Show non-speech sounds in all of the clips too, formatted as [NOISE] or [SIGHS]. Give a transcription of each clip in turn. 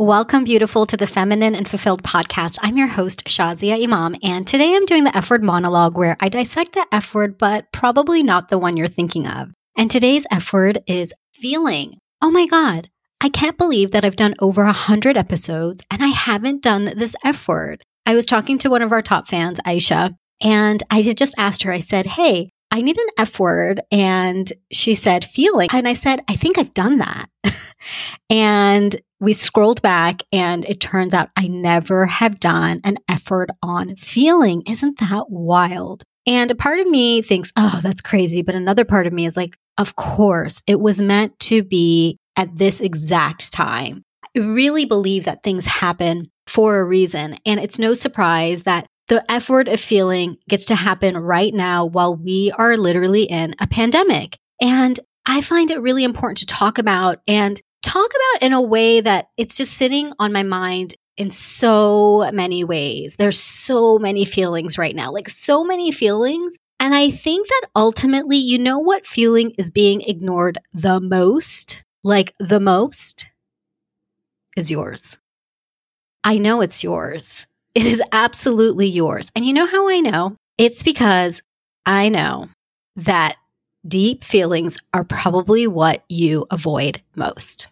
Welcome, beautiful, to the Feminine and Fulfilled podcast. I'm your host, Shazia Imam, and today I'm doing the F word monologue where I dissect the F word, but probably not the one you're thinking of. And today's F word is feeling. Oh my God, I can't believe that I've done over 100 episodes and I haven't done this F word. I was talking to one of our top fans, Aisha, and I just asked her, I said, Hey, I need an F word. And she said, feeling. And I said, I think I've done that. [LAUGHS] and we scrolled back and it turns out I never have done an F word on feeling. Isn't that wild? And a part of me thinks, oh, that's crazy. But another part of me is like, of course, it was meant to be at this exact time. I really believe that things happen for a reason. And it's no surprise that the F word of feeling gets to happen right now while we are literally in a pandemic. And I find it really important to talk about and talk about in a way that it's just sitting on my mind in so many ways. There's so many feelings right now, like so many feelings. And I think that ultimately, you know what feeling is being ignored the most? Like the most is yours. I know it's yours. It is absolutely yours. And you know how I know? It's because I know that deep feelings are probably what you avoid most.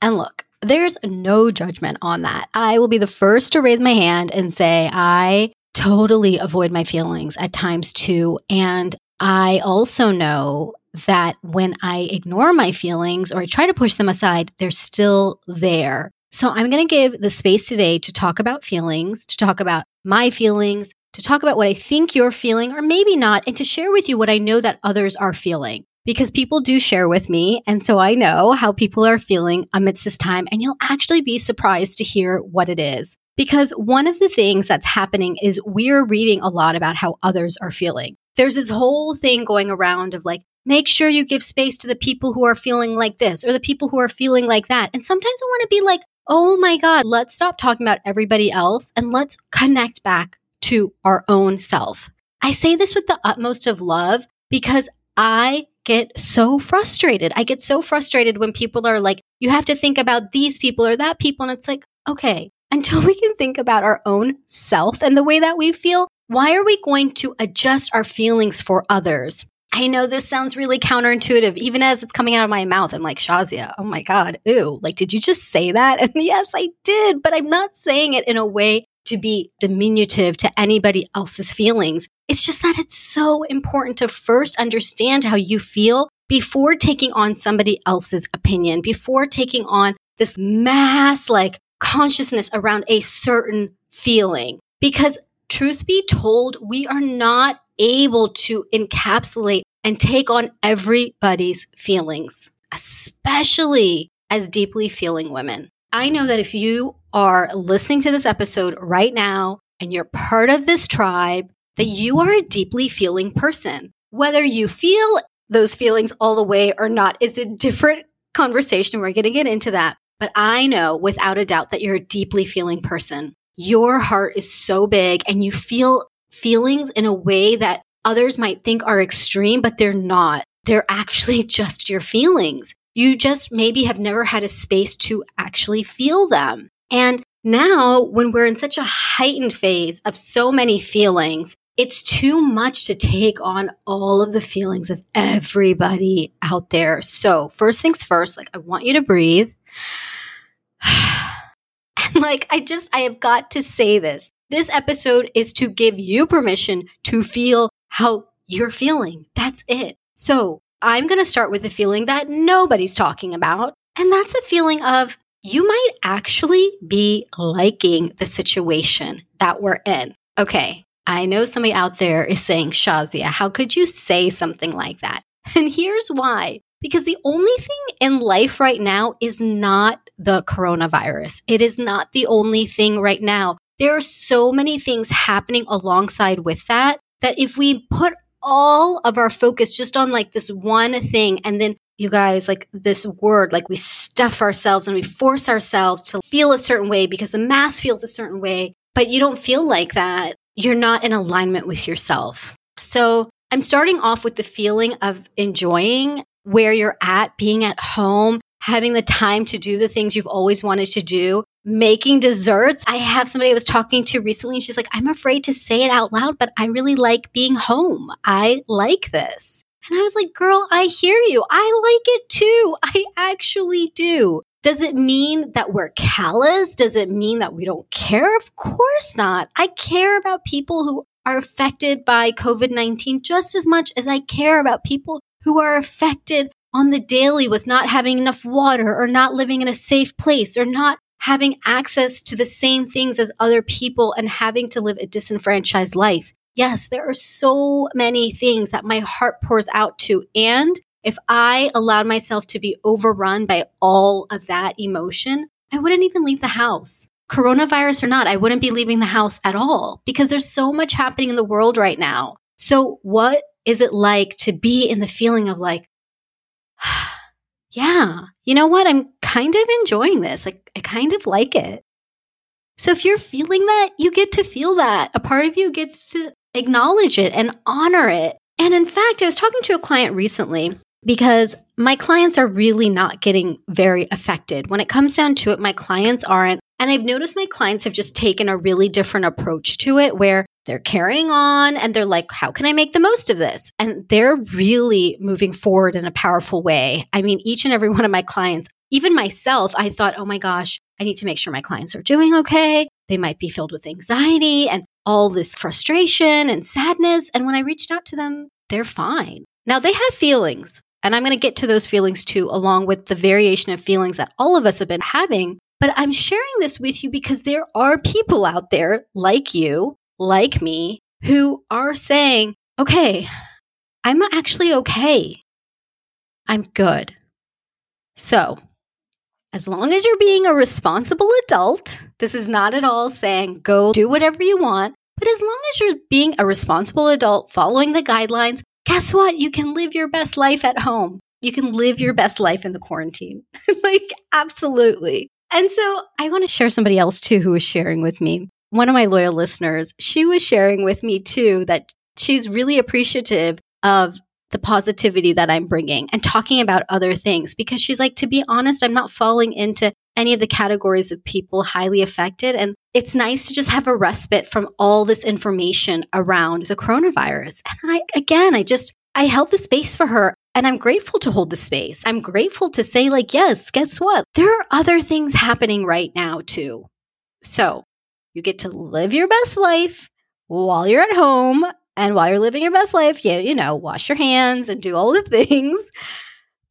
And look, there's no judgment on that. I will be the first to raise my hand and say, I totally avoid my feelings at times too. And I also know that when I ignore my feelings or I try to push them aside, they're still there. So I'm going to give the space today to talk about feelings, to talk about my feelings, to talk about what I think you're feeling, or maybe not, and to share with you what I know that others are feeling. Because people do share with me. And so I know how people are feeling amidst this time. And you'll actually be surprised to hear what it is. Because one of the things that's happening is we're reading a lot about how others are feeling. There's this whole thing going around of like, make sure you give space to the people who are feeling like this or the people who are feeling like that. And sometimes I want to be like, oh my God, let's stop talking about everybody else and let's connect back to our own self. I say this with the utmost of love because I get so frustrated. I get so frustrated when people are like, you have to think about these people or that people. And it's like, okay, until we can think about our own self and the way that we feel, why are we going to adjust our feelings for others? I know this sounds really counterintuitive, even as it's coming out of my mouth. I'm like, Shazia, oh my God, ew. Like, did you just say that? [LAUGHS] And yes, I did, but I'm not saying it in a way to be diminutive to anybody else's feelings. It's just that it's so important to first understand how you feel before taking on somebody else's opinion, before taking on this mass like consciousness around a certain feeling. Because truth be told, we are not able to encapsulate and take on everybody's feelings, especially as deeply feeling women. I know that if you are listening to this episode right now and you're part of this tribe, that you are a deeply feeling person. Whether you feel those feelings all the way or not is a different conversation. We're going to get into that. But I know without a doubt that you're a deeply feeling person. Your heart is so big and you feel feelings in a way that others might think are extreme, but they're not. They're actually [LAUGHS] just your feelings. You just maybe have never had a space to actually feel them. And now, when we're in such a heightened phase of so many feelings, it's too much to take on all of the feelings of everybody out there. So, first things first, like I want you to breathe. [SIGHS] and like I just I have got to say this. This episode is to give you permission to feel how you're feeling. That's it. So, I'm going to start with a feeling that nobody's talking about. And that's the feeling of you might actually be liking the situation that we're in. Okay. I know somebody out there is saying, Shazia, how could you say something like that? [LAUGHS] And here's why. Because the only thing in life right now is not the coronavirus. It is not the only thing right now. There are so many things happening alongside with that that if we put all of our focus just on like this one thing and then you guys like this word like we stuff ourselves and we force ourselves to feel a certain way because the mass feels a certain way but you don't feel like that you're not in alignment with yourself so i'm starting off with the feeling of enjoying where you're at being at home having the time to do the things you've always wanted to do, making desserts. I have somebody I was talking to recently, and she's like, I'm afraid to say it out loud, but I really like being home. I like this. And I was like, girl, I hear you. I like it too. [LAUGHS] I actually do. Does it mean that we're callous? Does it mean that we don't care? Of course not. I care about people who are affected by COVID 19 just as much as I care about people who are affected on the daily with not having enough water or not living in a safe place or not having access to the same things as other people and having to live a disenfranchised life. Yes, there are so many things that my heart pours out to. And if I allowed myself to be overrun by all of that emotion, I wouldn't even leave the house. Coronavirus or not, I wouldn't be leaving the house at all because there's so much happening in the world right now. So, what is it like to be in the feeling of like, [SIGHS] yeah, you know what? I'm kind of enjoying this. Like, I kind of like it. So if you're feeling that, you get to feel that. A part of you gets to acknowledge it and honor it. And in fact, I was talking to a client recently because my clients are really not getting very affected. When it comes down to it, my clients aren't. And I've noticed my clients have just taken a really different approach to it where they're carrying on and they're like, how can I make the most of this? And they're really moving forward in a powerful way. I mean, each and every [LAUGHS] one of my clients, even myself, I thought, oh my gosh, I need to make sure my clients are doing okay. They might be filled with anxiety and all this frustration and sadness. And when I reached out to them, they're fine. Now they have feelings. And I'm going to get to those feelings too, along with the variation of feelings that all of us have been having. But I'm sharing this with you because there are people out there like you, like me, who are saying, okay, I'm actually okay. I'm good. So, as long as you're being a responsible adult, this is not at all saying go do whatever you want, but as long as you're being a responsible adult, following the guidelines, guess what? You can live your best life at home. You can live your best life in the quarantine. [LAUGHS] like, absolutely. And so I want to share somebody else too who was sharing with me. One of my loyal listeners, she was sharing with me too that she's really appreciative of the positivity that I'm bringing and talking about other things because she's like, to be honest, I'm not falling into any of the categories of people highly affected. And it's nice to just have a respite from all this information around the coronavirus. And I, again, I just, I held the space for her and I'm grateful to hold the space. I'm grateful to say, like, yes, guess what? There are other things happening right now too. So you get to live your best life while you're at home. And while you're living your best life, you, you know, wash your hands and do all the [LAUGHS] things.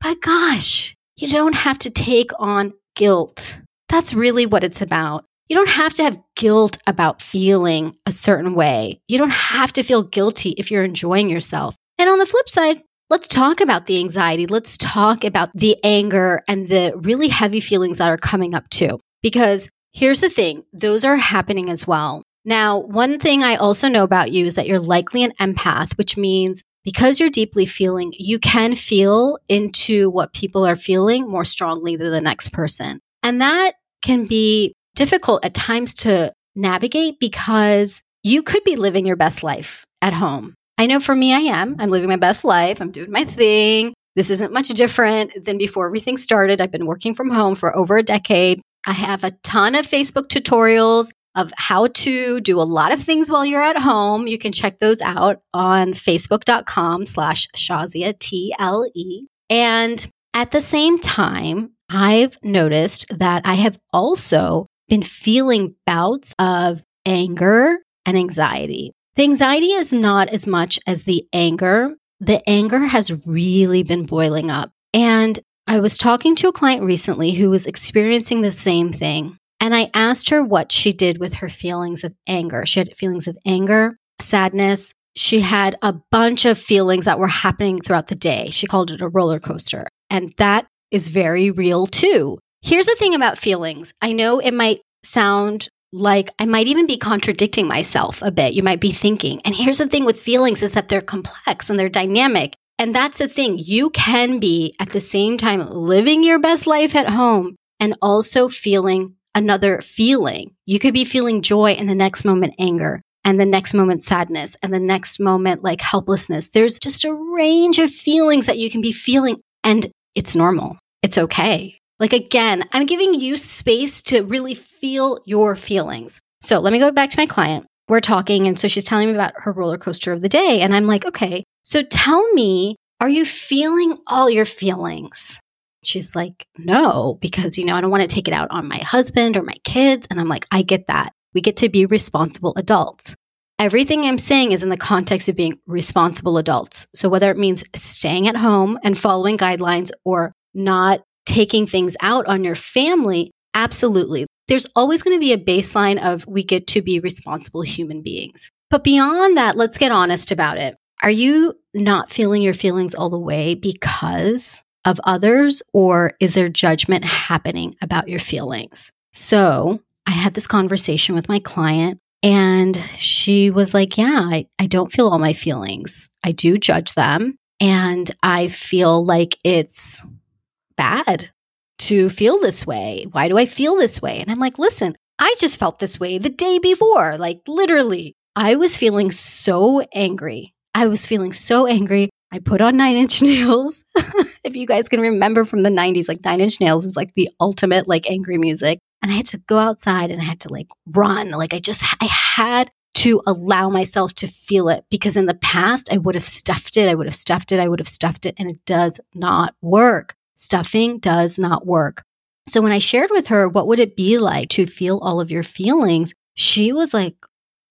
But gosh, you don't have to take on guilt. That's really what it's about. You don't have to have guilt about feeling a certain way. You don't have to feel guilty if you're enjoying yourself. And on the flip side, let's talk about the anxiety. Let's talk about the anger and the really heavy feelings that are coming up too. Because here's the thing those are happening as well. Now, one thing I also know about you is that you're likely an empath, which means because you're deeply feeling, you can feel into what people are feeling more strongly than the next person. And that can be difficult at times to navigate because you could be living your best life at home. I know for me, I am. I'm living my best life. I'm doing my thing. This isn't much different than before everything started. I've been working from home for over a decade. I have a ton of Facebook tutorials of how to do a lot of things while you're at home. You can check those out on facebook.com slash Shazia, T-L-E. And at the same time, I've noticed that I have also been feeling bouts of anger and anxiety. The anxiety is not as much as the anger. The anger has really been boiling up. And I was talking to a client recently who was experiencing the same thing. And I asked her what she did with her feelings of anger. She had feelings of anger, sadness. She had a bunch of feelings that were happening throughout the day. She called it a roller coaster. And that is very real too. Here's the thing about feelings I know it might sound like I might even be contradicting myself a bit. You might be thinking. And here's the thing with feelings is that they're complex and they're dynamic. And that's the thing. You can be at the same time living your best life at home and also feeling another feeling. You could be feeling joy and the next moment anger and the next moment sadness and the next moment like helplessness. There's just a range of feelings that you can be feeling and it's normal. It's okay. Like, again, I'm giving you space to really feel your feelings. So let me go back to my client. We're talking, and so she's telling me about her roller coaster of the day. And I'm like, okay, so tell me, are you feeling all your feelings? She's like, no, because, you know, I don't want to take it out on my husband or my kids. And I'm like, I get that. We get to be responsible adults. Everything I'm saying is in the context of being responsible adults. So whether it means staying at home and following guidelines or not taking things out on your family, absolutely. There's always going to be a baseline of we get to be responsible human beings. But beyond that, let's get honest about it. Are you not feeling your feelings all the way because of others, or is there judgment happening about your feelings? So I had this conversation with my client, and she was like, Yeah, I, I don't feel all my feelings. I do judge them, and I feel like it's bad to feel this way. Why do I feel this way? And I'm like, Listen, I just felt this way the day before, like literally. I was feeling so angry. I was feeling so angry. I put on Nine Inch Nails. [LAUGHS] if you guys can remember from the 90s, like Nine Inch Nails is like the ultimate like angry music. And I had to go outside and I had to like run. Like I just, I had to allow myself to feel it because in the past I would have stuffed it. I would have stuffed it. I would have stuffed it and it does not work. Stuffing does not work. So when I shared with her, what would it be like to feel all of your feelings? She was like,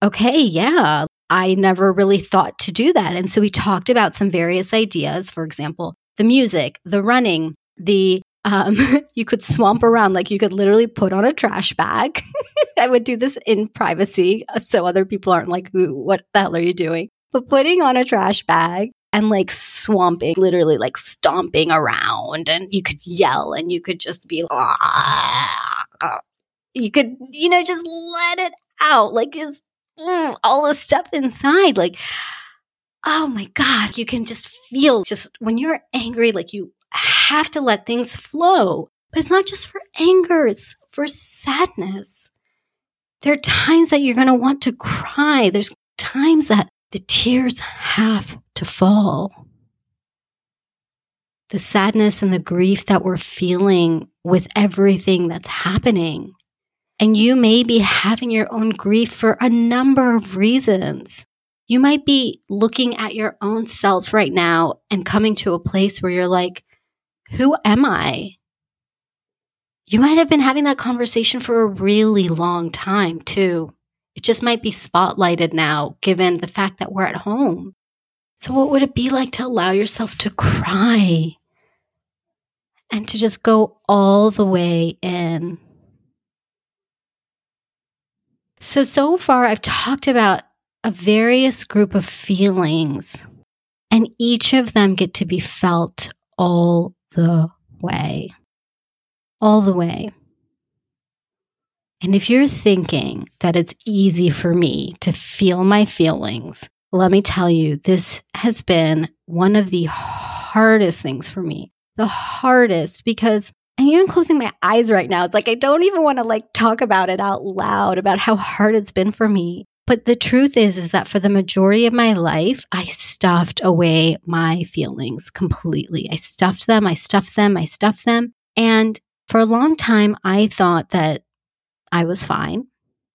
okay, yeah, I never really thought to do that. And so we talked about some various ideas. For example, the music, the running, the um, [LAUGHS] you could swamp around like you could literally put on a trash bag. [LAUGHS] I would do this in privacy so other people aren't like, what the hell are you doing? But putting on a trash bag and like swamping, literally like stomping around, and you could yell and you could just be, ah, you could, you know, just let it out. Like just mm, all the stuff inside. Like, oh my God, you can just feel just when you're angry, like you have to let things flow. But it's not just for anger, it's for sadness. There are times that you're going to want to cry. There's times that the tears have to fall. The sadness and the grief that we're feeling with everything that's happening and you may be having your own grief for a number of reasons. You might be looking at your own self right now and coming to a place where you're like, who am I? You might have been having that conversation for a really long time, too. It just might be spotlighted now, given the fact that we're at home. So, what would it be like to allow yourself to cry and to just go all the way in? So, so far, I've talked about a various group of feelings, and each of them get to be felt all the way. All the way. And if you're thinking that it's easy for me to feel my feelings, let me tell you, this has been one of the hardest things for me. The hardest because I'm even closing my eyes right now. It's like I don't even want to like talk about it out loud about how hard it's been for me. But the truth is is that for the majority of my life, I stuffed away my feelings completely. I stuffed them, I stuffed them, I stuffed them. And for a long time, I thought that I was fine.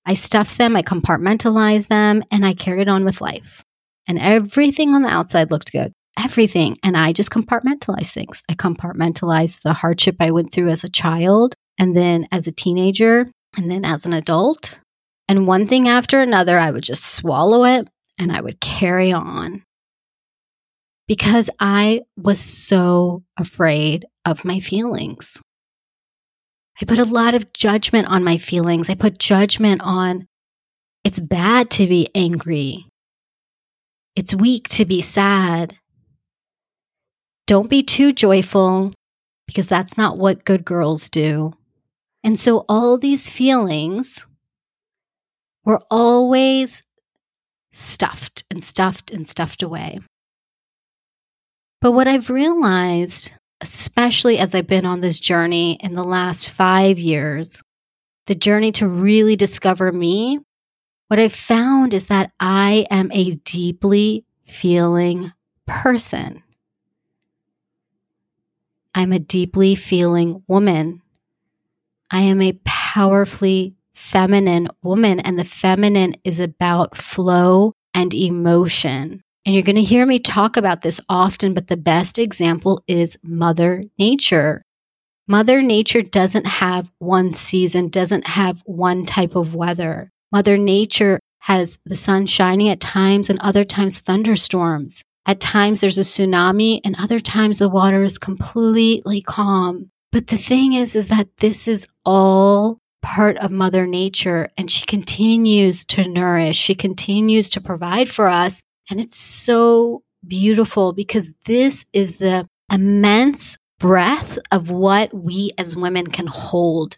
I stuffed them, I compartmentalized them, and I carried on with life. And everything on the outside looked good everything. And I just compartmentalize things. I compartmentalize the hardship I went through as a child, and then as a teenager, and then as an adult. And one thing after another, I would just swallow it and I would carry on because I was so afraid of my feelings. I put a lot of judgment on my feelings. I put judgment on it's bad to be angry. It's weak to be sad. Don't be too joyful because that's not what good girls do. And so all these feelings were always stuffed and stuffed and stuffed away. But what I've realized, especially as I've been on this journey in the last five years, the journey to really discover me, what I've found is that I am a deeply feeling person. I'm a deeply feeling woman. I am a powerfully feminine woman, and the feminine is about flow and emotion. And you're going to hear me talk about this often, but the best example is Mother Nature. Mother Nature doesn't have one season, doesn't have one type of weather. Mother Nature has the sun shining at times and other times thunderstorms. At times there's a tsunami and other times the water is completely calm. But the thing is, is that this is all part of Mother Nature and she continues to nourish. She continues to provide for us. And it's so beautiful because this is the immense breadth of what we as women can hold.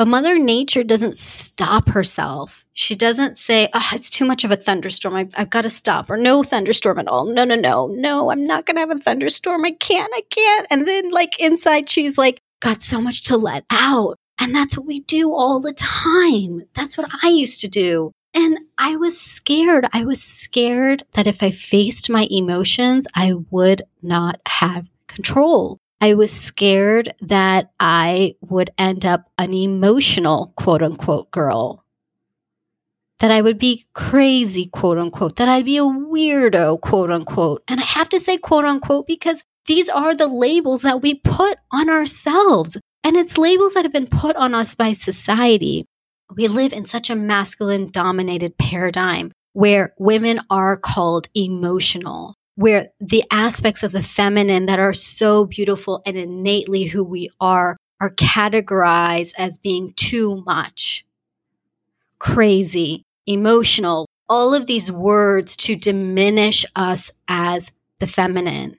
But Mother Nature doesn't stop herself. She doesn't say, oh, it's too much of a thunderstorm. I, have got to stop, or no thunderstorm at all. No, no, no, no, I'm not going to have a thunderstorm. I can't, I can't. And then, like, inside, she's like, got so much to let out. And that's what we do all the time. That's what I used to do. And I was scared. I was scared that if I faced my emotions, I would not have control. I was scared that I would end up an emotional quote unquote girl. That I would be crazy, quote unquote, that I'd be a weirdo, quote unquote. And I have to say, quote unquote, because these are the labels that we put on ourselves. And it's labels that have been put on us by society. We live in such a masculine dominated paradigm where women are called emotional where the aspects of the feminine that are so beautiful and innately who we are are categorized as being too much, crazy, emotional, all of these words to diminish us as the feminine.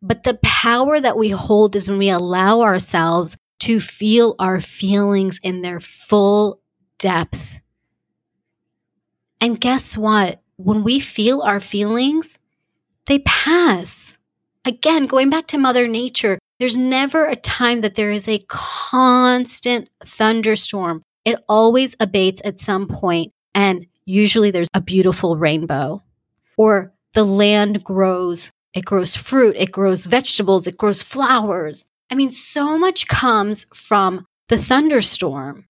But the power that we hold is when we allow ourselves to feel our feelings in their full depth. And guess what? when we feel our feelings, they pass. Again, going back to Mother Nature, there's never a time that there is a constant thunderstorm. It always abates at some point, and usually there's a beautiful rainbow. Or the land grows, it grows fruit, it grows vegetables, it grows flowers. I mean, so much comes from the thunderstorm.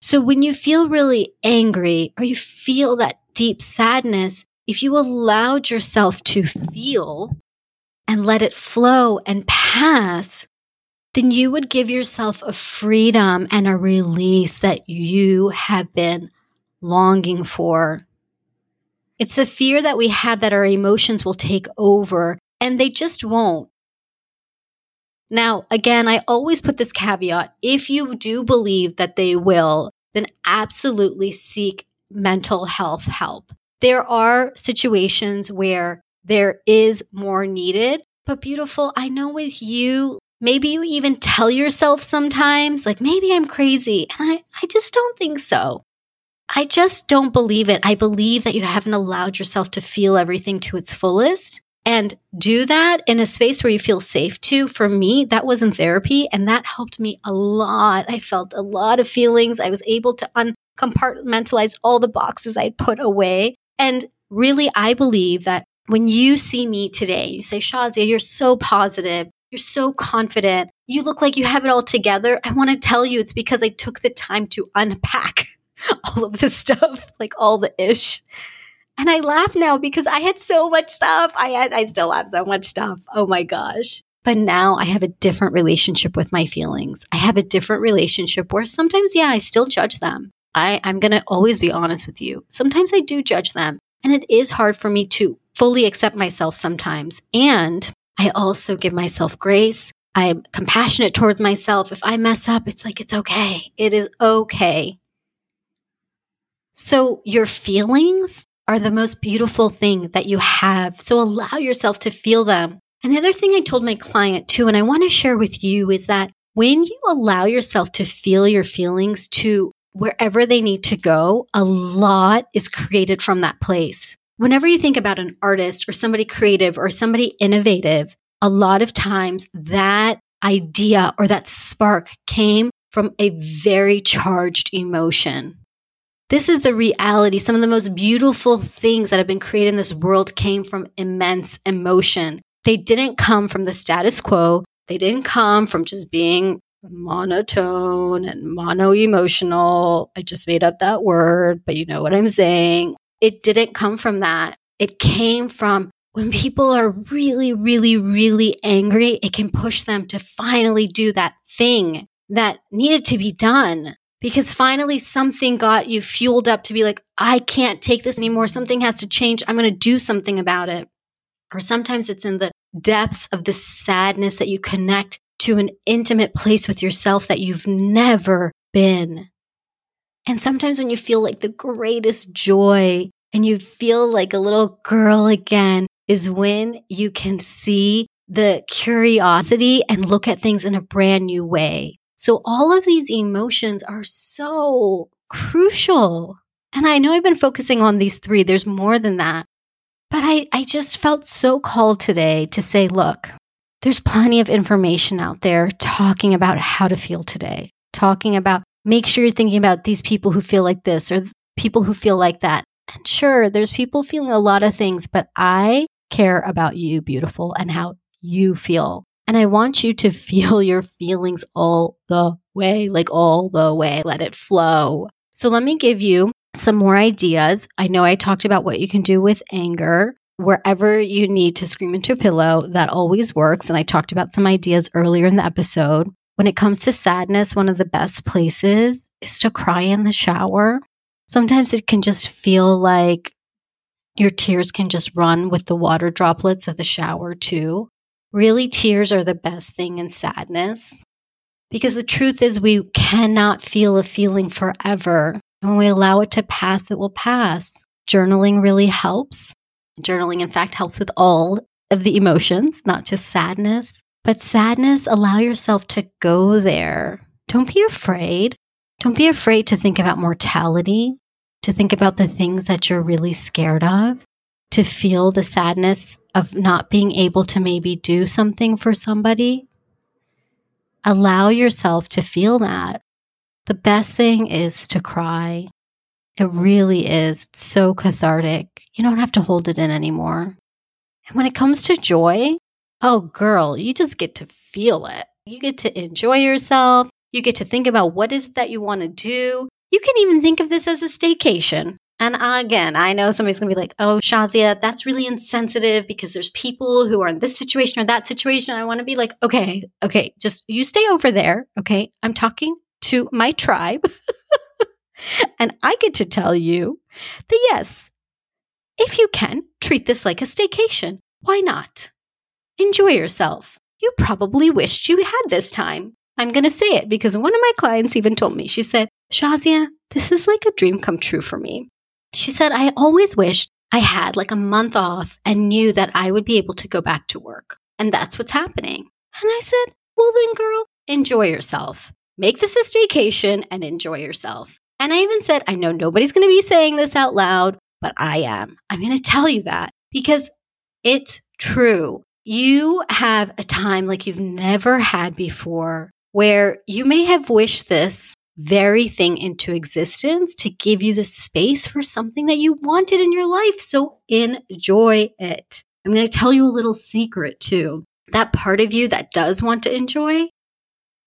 So when you feel really angry or you feel that deep sadness, if you allowed yourself to feel and let it flow and pass, then you would give yourself a freedom and a release that you have been longing for. It's the fear that we have that our emotions will take over, and they just won't. Now, again, I always put this caveat if you do believe that they will, then absolutely seek mental health help. There are situations where there is more needed, but beautiful, I know with you, maybe you even tell yourself sometimes, like, maybe I'm crazy. And I, I just don't think so. I just don't believe it. I believe that you haven't allowed yourself to feel everything to its fullest and do that in a space where you feel safe to. For me, that was in therapy and that helped me a lot. I felt a lot of feelings. I was able to uncompartmentalize all the boxes I'd put away. And really, I believe that when you see me today, you say, Shazia, you're so positive. You're so confident. You look like you have it all together. I want to tell you it's because I took the time to unpack [LAUGHS] all of the stuff, like all the ish and I laugh now because I had so much stuff. I had, I still have so much stuff. Oh my gosh. But now I have a different relationship with my feelings. I have a different relationship where sometimes, yeah, I still judge them. I, I'm going to always be honest with you. Sometimes I do judge them. And it is hard for me to fully accept myself sometimes. And I also give myself grace. I'm compassionate towards myself. If I mess up, it's like, it's okay. It is okay. So your feelings are the most beautiful thing that you have. So allow yourself to feel them. And the other thing I told my client too, and I want to share with you is that when you allow yourself to feel your feelings to wherever they need to go, a lot is created from that place. Whenever you think about an artist or somebody creative or somebody innovative, a lot of times that idea or that spark came from a very charged emotion. This is the reality. Some of the most beautiful things that have been created in this world came from immense emotion. They didn't come from the status quo. They didn't come from just being monotone and mono emotional. I just made up that word, but you know what I'm saying. It didn't come from that. It came from when people are really, really, really angry, it can push them to finally do that thing that needed to be done because finally something got you fueled up to be like, I can't take this anymore. Something has to change. I'm going to do something about it. Or sometimes it's in the depths of the sadness that you connect to an intimate place with yourself that you've never been. And sometimes when you feel like the greatest joy and you feel like a little girl again is when you can see the curiosity and look at things in a brand new way. So all of these emotions are so crucial. And I know I've been focusing on these three. There's more than that. But I, I just felt so called today to say, look, there's plenty of information out there talking about how to feel today, talking about make sure you're thinking about these people who feel like this or people who feel like that. And sure, there's people feeling a lot of things, but I care about you, beautiful, and how you feel. And I want you to [LAUGHS] feel your feelings all the way, like all the way. Let it flow. So let me give you some more ideas. I know I talked about what you can do with anger. Wherever you need to scream into a pillow, that always works. And I talked about some ideas earlier in the episode. When it comes to sadness, one of the best places is to cry in the shower. Sometimes it can just feel like your tears can just run with the water droplets of the shower, too. Really, tears are the best thing in sadness because the truth is, we cannot feel a feeling forever. And when we allow it to pass, it will pass. Journaling really helps. Journaling, in fact, helps with all of the emotions, not just sadness. But sadness, allow yourself to go there. Don't be afraid. Don't be afraid to think about mortality to think about the things that you're really scared of, to feel the sadness of not being able to maybe do something for somebody. Allow yourself to feel that. The best thing is to cry. It really is it's so cathartic. You don't have to hold it in anymore. And when it comes to joy, oh, girl, you just get to feel it. You get to enjoy yourself. You get to think about what is it that you want to do. You can even think of this as a staycation. And again, I know somebody's going to be like, oh, Shazia, that's really insensitive because there's people who are in this situation or that situation. I want to be like, okay, okay, just you stay over there. Okay. I'm talking to my tribe. [LAUGHS] and I get to tell you that yes, if you can, treat this like a staycation. Why not? Enjoy yourself. You probably wished you had this time. I'm going to say it because one of my clients even told me, she said, Shazia, this is like a dream come true for me. She said, I always wished I had like a month off and knew that I would be able to go back to work. And that's what's happening. And I said, Well, then, girl, enjoy yourself. Make this a staycation and enjoy yourself. And I even said, I know nobody's going to be saying this out loud, but I am. I'm going to tell you that because it's true. You have a time like you've never had before where you may have wished this very thing into existence to give you the space for something that you wanted in your life. So enjoy it. I'm going to tell you a little secret too. That part of you that does want to enjoy,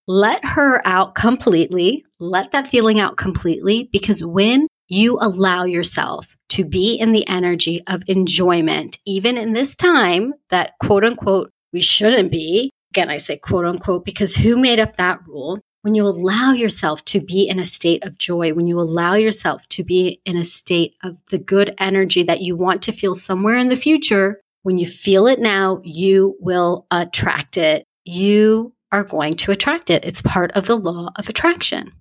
let her out completely. Let that feeling out completely because when you allow yourself to be in the energy of enjoyment, even in this time that quote unquote we shouldn't be. Again, I say quote unquote because who made up that rule? when you allow yourself to be in a state of joy, when you allow yourself to be in a state of the good energy that you want to feel somewhere in the future, when you feel it now, you will attract it. You are going to attract it. It's part of the law of attraction.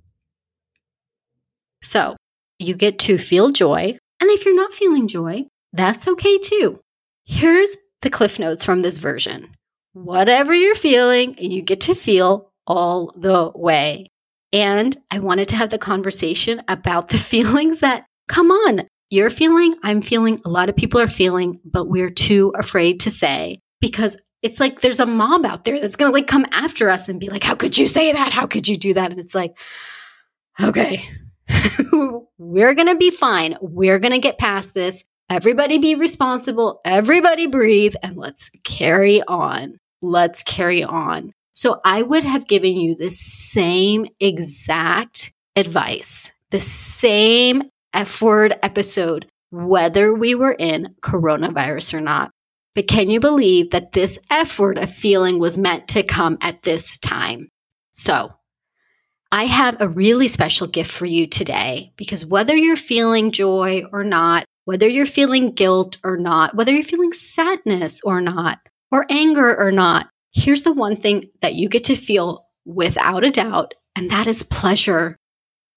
So you get to feel joy. And if you're not feeling joy, that's okay too. Here's the cliff notes from this version. Whatever you're feeling, you get to feel all the way. And I wanted to have the conversation about the [LAUGHS] feelings that, come on, you're feeling, I'm feeling, a lot of people are feeling, but we're too afraid to say because it's like there's a mob out there that's going to like come after us and be like, how could you say that? How could you do that? And it's like, okay, [LAUGHS] we're going to be fine. We're going to get past this. Everybody be responsible. Everybody breathe and let's carry on. Let's carry on. So I would have given you the same exact advice, the same F word episode, whether we were in coronavirus or not. But can you believe that this F word of feeling was meant to come at this time? So I have a really special gift for you today because whether you're feeling joy or not, whether you're feeling guilt or not, whether you're feeling sadness or not, or anger or not, here's the one thing that you get to feel without a doubt, and that is pleasure.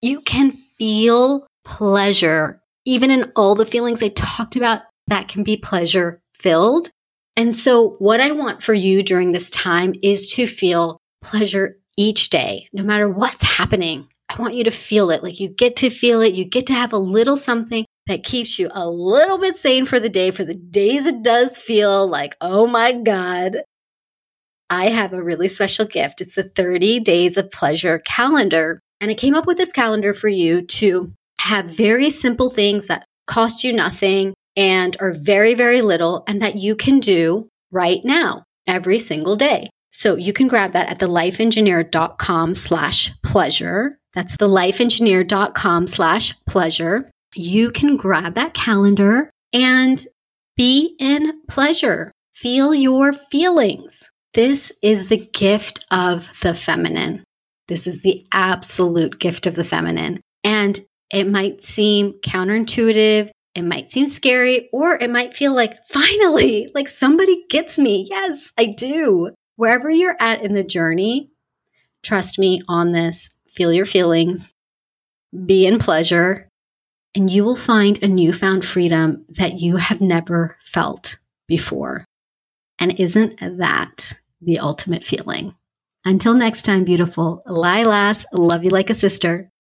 You can feel pleasure, even in all the feelings I talked about that can be pleasure filled. And so, what I want for you during this time is to feel pleasure each day, no matter what's happening. I want you to feel it. Like you get to feel it. You get to have a little something that keeps you a little bit sane for the day, for the days it does feel like, oh my God, I have a really special gift. It's the 30 Days of Pleasure calendar. And I came up with this calendar for you to have very simple things that cost you nothing and are very, very little and that you can do right now every single day. So you can grab that at thelifeengineer.com slash pleasure. That's thelifeengineer.com slash pleasure. You can grab that calendar and be in pleasure. Feel your feelings. This is the gift of the feminine. This is the absolute gift of the feminine. And it might seem counterintuitive. It might seem scary, or it might feel like, [LAUGHS] finally, like somebody gets me. Yes, I do. Wherever you're at in the journey, trust me on this. Feel your feelings, be in pleasure, and you will find a newfound freedom that you have never felt before. And isn't that the ultimate feeling? Until next time, beautiful Lilas, love you like a sister.